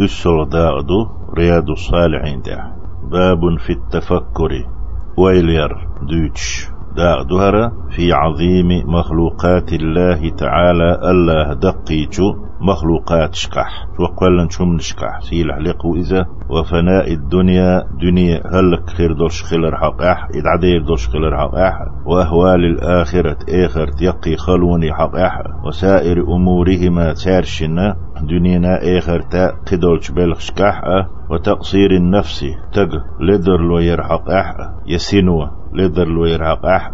أسر داغدو رياض الصالحين ده. باب في التفكر. ويلير دوتش داغ دهرة في عظيم مخلوقات الله تعالى الله دقيتو مخلوقات شكح وقال شم نشكح سيل حلقو إذا وفناء الدنيا دنيا هلك خير دوش خلر حقاح. إدعدير دوش خلر حقاح. وأهوال الآخرة آخر تيقي خلوني حقاح. وسائر أمورهما تارشنا. دنينا آخر تا قدولش بلخشكاح وتقصير النفس تق لدر لو يرحق أح يسينو لدر لو يرحق أح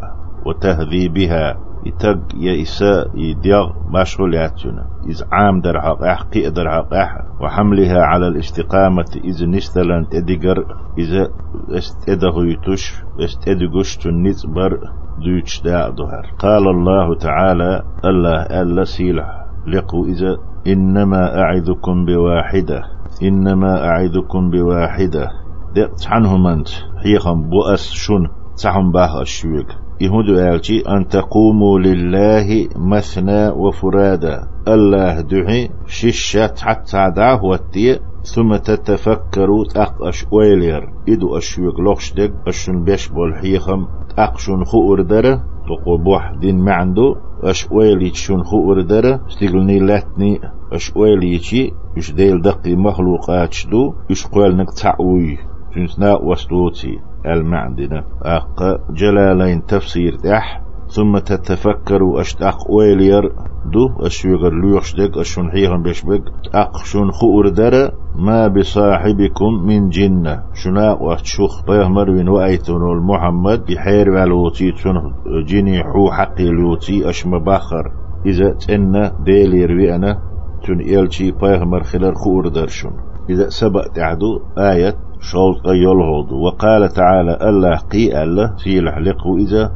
وتهذيبها يتق يا إساء يديغ مشغولاتنا إذ عام در حق أح قي در حق أح وحملها على الاستقامة. إذ نستلن تدقر إذا استده يتش استدقش تنزبر دوش دا ظهر قال الله تعالى الله ألا سيلح لقوا إذا إنما أعذكم بواحدة إنما أعذكم بواحدة. دقت عنهم أنت حيخم بؤس شن تحم باه الشويق. يهود ألتي أن تقوموا لله مثنى وفرادا الله دعي ششة حتى دعه والتي ثم تتفكروا تأقش ويلير. إدو أشويق لوخش دق أشن بيش بالحيخم تأقشن خؤر دره تقو بوح دين معندو. أش ويلي شن خؤر دره استقلني لاتني. أش ويلي إش ديل دقي مخلوقات شدو. إش قوال نك تعوي جنسنا وستوتي. المعدنة. أق جلالين تفسير تح ثم تتفكر أشتاق ويلير دو أشيغر ليوشدك أشون حيغن بيشبك أقشون خؤر در ما بصاحبكم من جنة. شنا وشوخ طيه مروين وأيتون المحمد بحير والوتي تون جيني حو حقي الوتي أشم باخر. إذا تأنا ديلي روينا تون إلشي طيه مرخلر خؤر درشون إذا سبق تعدو آية شوط يلهض وقال تعالى الله قي الله في الحلق إذا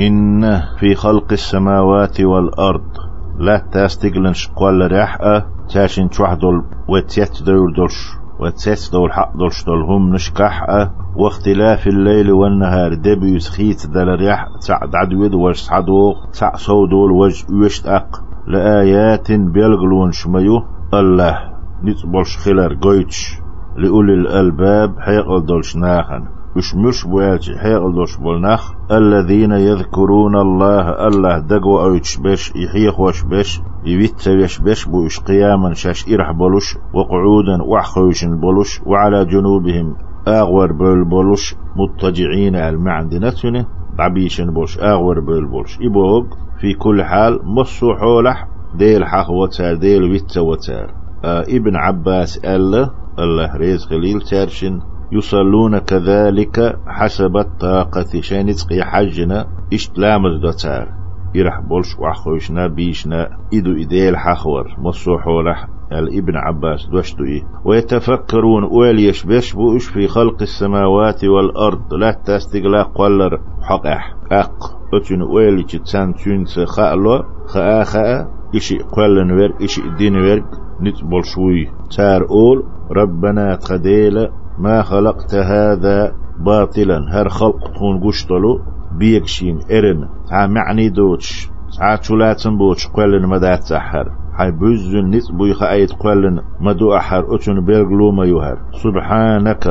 إن في خلق السماوات والأرض. لا تستقلن شقوال رحقة تاشن تحدل وتيت دور دلش وتيت دول حق دلش دول هم نشكحة واختلاف الليل والنهار دبيوس خيت دل ريح تعد عدويد وش تعدو تع صودول وج وشت أق. لآيات بيلغلون شميو الله نتبولش خلر قويتش. لأولي الألباب حيقل دولش ناخن. مش مش بوالج حيقل دولش بولناخ الذين يذكرون الله الله دقوا أويتش بش يحيخ وش بش يبيت وش بش بوش قياما شاش إرح بلوش وقعودا وحخوش بلوش وعلى جنوبهم أغور بول بلوش مضطجعين على المعدنة بعبيشن بولش أغور بول بولش. إبوغ في كل حال مصو حولح ديل حخ وتار ديل ويت وتار. آه ابن عباس الله الله ريز خليل تارشن يصلون كذلك حسب الطاقة شانتقي حجنا اشتلامز دوتار. يرح بولش وحخوشنا بيشنا إدو إديل حخور مصوحو لح الابن عباس دوشتو إيه. ويتفكرون وليش بيشبوش في خلق السماوات والأرض لا تستقلاق ولر حقح أق أتن ويلي تسان تنس خألو خاء خاء إشي قلن ورق إشي دين ورق نتبول شوي تار أول. ربنا تخديل ما خلقت هذا باطلا. هر خلق تكون قشتلو بيكشين إرن. تا معني دوتش تا تشولاتن بوتش قلن مدات سحر حي بوزن نت بوي خايت قلن مدو أحر. أتن بيرغلو ما يهر سبحانك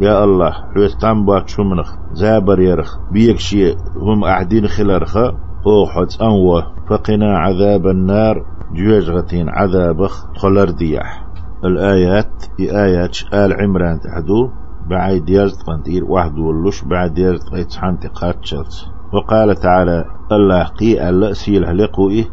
يا الله. حوستان باك شمنخ زابر يرخ. بيكشي هم أعدين خلرخ. أوحد أنوه. فقنا عذاب النار. جوجغتين عذابخ. خلر دياح الآيات آيات آل عمران تحدو بعد يرزق فانتير واحد ولوش بعد يرزق يتحان تقاتشلت وقال تعالى الله قي ألا سيل لقوئه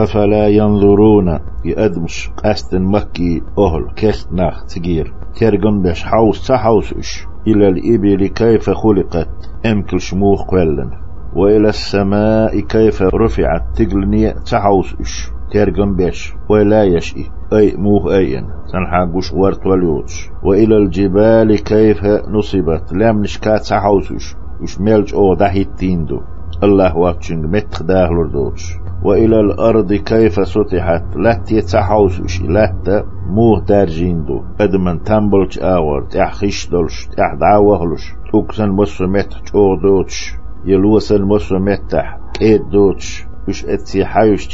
أفلا ينظرون يأدمش قاست مكي أهل كست ناخ تجير. ترجم بش حوس تحوس إش. إلى الإبل كيف خلقت؟ أمكل شموخ قلن. وإلى السماء كيف رفعت؟ تقلني تحوس إش. ترجم بش ولا يشئ أي موه أين سنحاقوش ورت وليوش وإلى الجبال كيف نصبت. لم نشكات سحوسوش وش ملج أو دهيتين دو الله واتشنج متخ داهلر دوش وإلى الأرض كيف سطحت. لات يتسحوسوش لات موه دارجين دو أدمن تنبلج آور. تحخيش دولش تحدعوهلش توكسن مصر متح جو دوش يلوسن مصر متح كيد دوش وش اتسي حيوش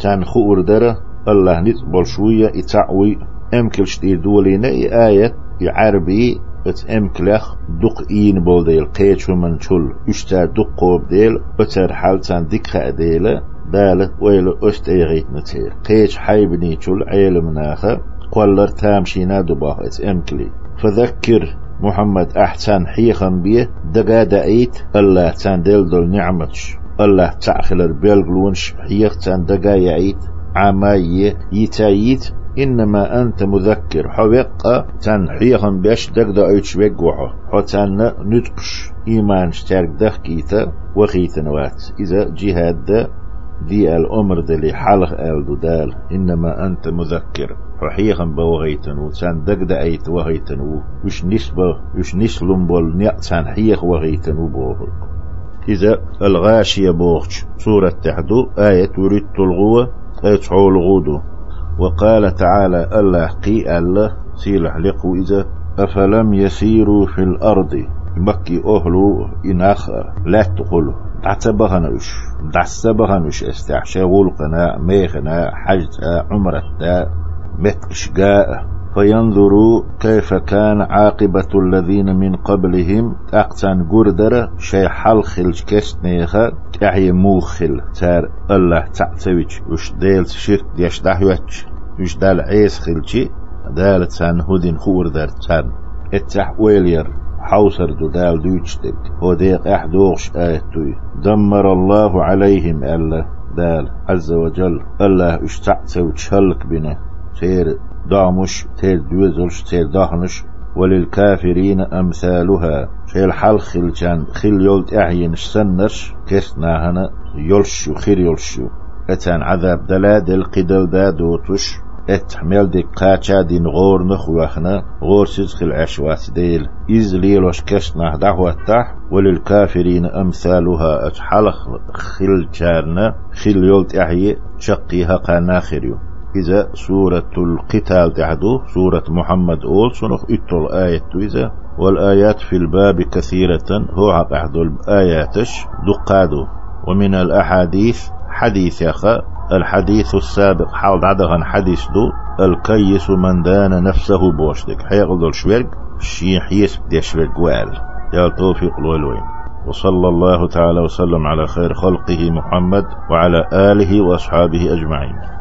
تان خور دره الله نت بول شوية إتعوي أمكل شتير دولين آية عربي ات أمكلخ دق إين بول ديل قيتش من شل اشتار دق قوب ديل اتر حالتان دقخة ديل دالة ويل أشت ايغيت نتير. قيتش حيبني شل عيل مناخة قولر تامشينا دباه ات أمكلي. فذكر محمد أحسن حيخن بيه دقا دعيت الله تان ديل دول نعمتش. الله تعخلر بيلغلونش حيخ تان دقا يعيت عماية يتايت إنما أنت مذكر. حوق تن حيخن بيش دق دا أيتش بيقوحو. حو تن نتقش. إيمان شتارك دخ كيتا وخيتا وات إذا جهاد دي الأمر دلي حلق آل دال. إنما أنت مذكر. حيخن بوغيتن وتان دق دا أيت وغيتن وش نسبة وش نسلم بول نيأتان حيخ وغيتن وبوغل إذا الغاشية بوغش سورة تحدو آية وريد تلغوة آية غودو وقال تعالى الله قي الله سيلح لقو إذا أفلم يسيروا في الأرض. مكي أهلو إناخ لا تقولوا دعتبهنوش دعتبهنوش استعشاغول قناع ميخنا حجتا عمرتا متكشقاء فينظروا كيف كان عاقبة الذين من قبلهم. أقتان قردر شي حلخل كسنيخا أحي موخل تار الله تعتويج. وش ديل شرك ديش دحوش وش دال عيس خلشي دال تان هودين خور دار تان. اتح ويلير. حوسر دو دال دوچتك هو ديق احدوغش آيتوي دمر الله عليهم ألا. دال عز وجل. الله اشتعتو تشلك بنا. تير دامش تير دوزلش تير دهنش وللكافرين أمثالها. شيل حل خل جان خل يولد أعين سنرش كسنا هنا يلشو خير يلشو أتان عذاب دلا دل قدل دا دوتش. اتحمل دي قاچا دين غور نخوخنا غور سيزخل عشوات ديل. إز ليلوش كسنا دعوة وللكافرين أمثالها. اتحلخ خل جارنا خل يولد أعي شقيها قناخريو إذا سورة القتال تعدو سورة محمد أول سنخ إتل آية إذا والآيات في الباب كثيرة هو عقد الآياتش دقادو. ومن الأحاديث حديث يخا الحديث السابق حال عدغن حديث دو الكيس من دان نفسه بوشتك. حيغض الشورق الشيح يسب دي شورق وال يا توفيق الولوين وصلى الله تعالى وسلم على خير خلقه محمد وعلى آله وأصحابه أجمعين.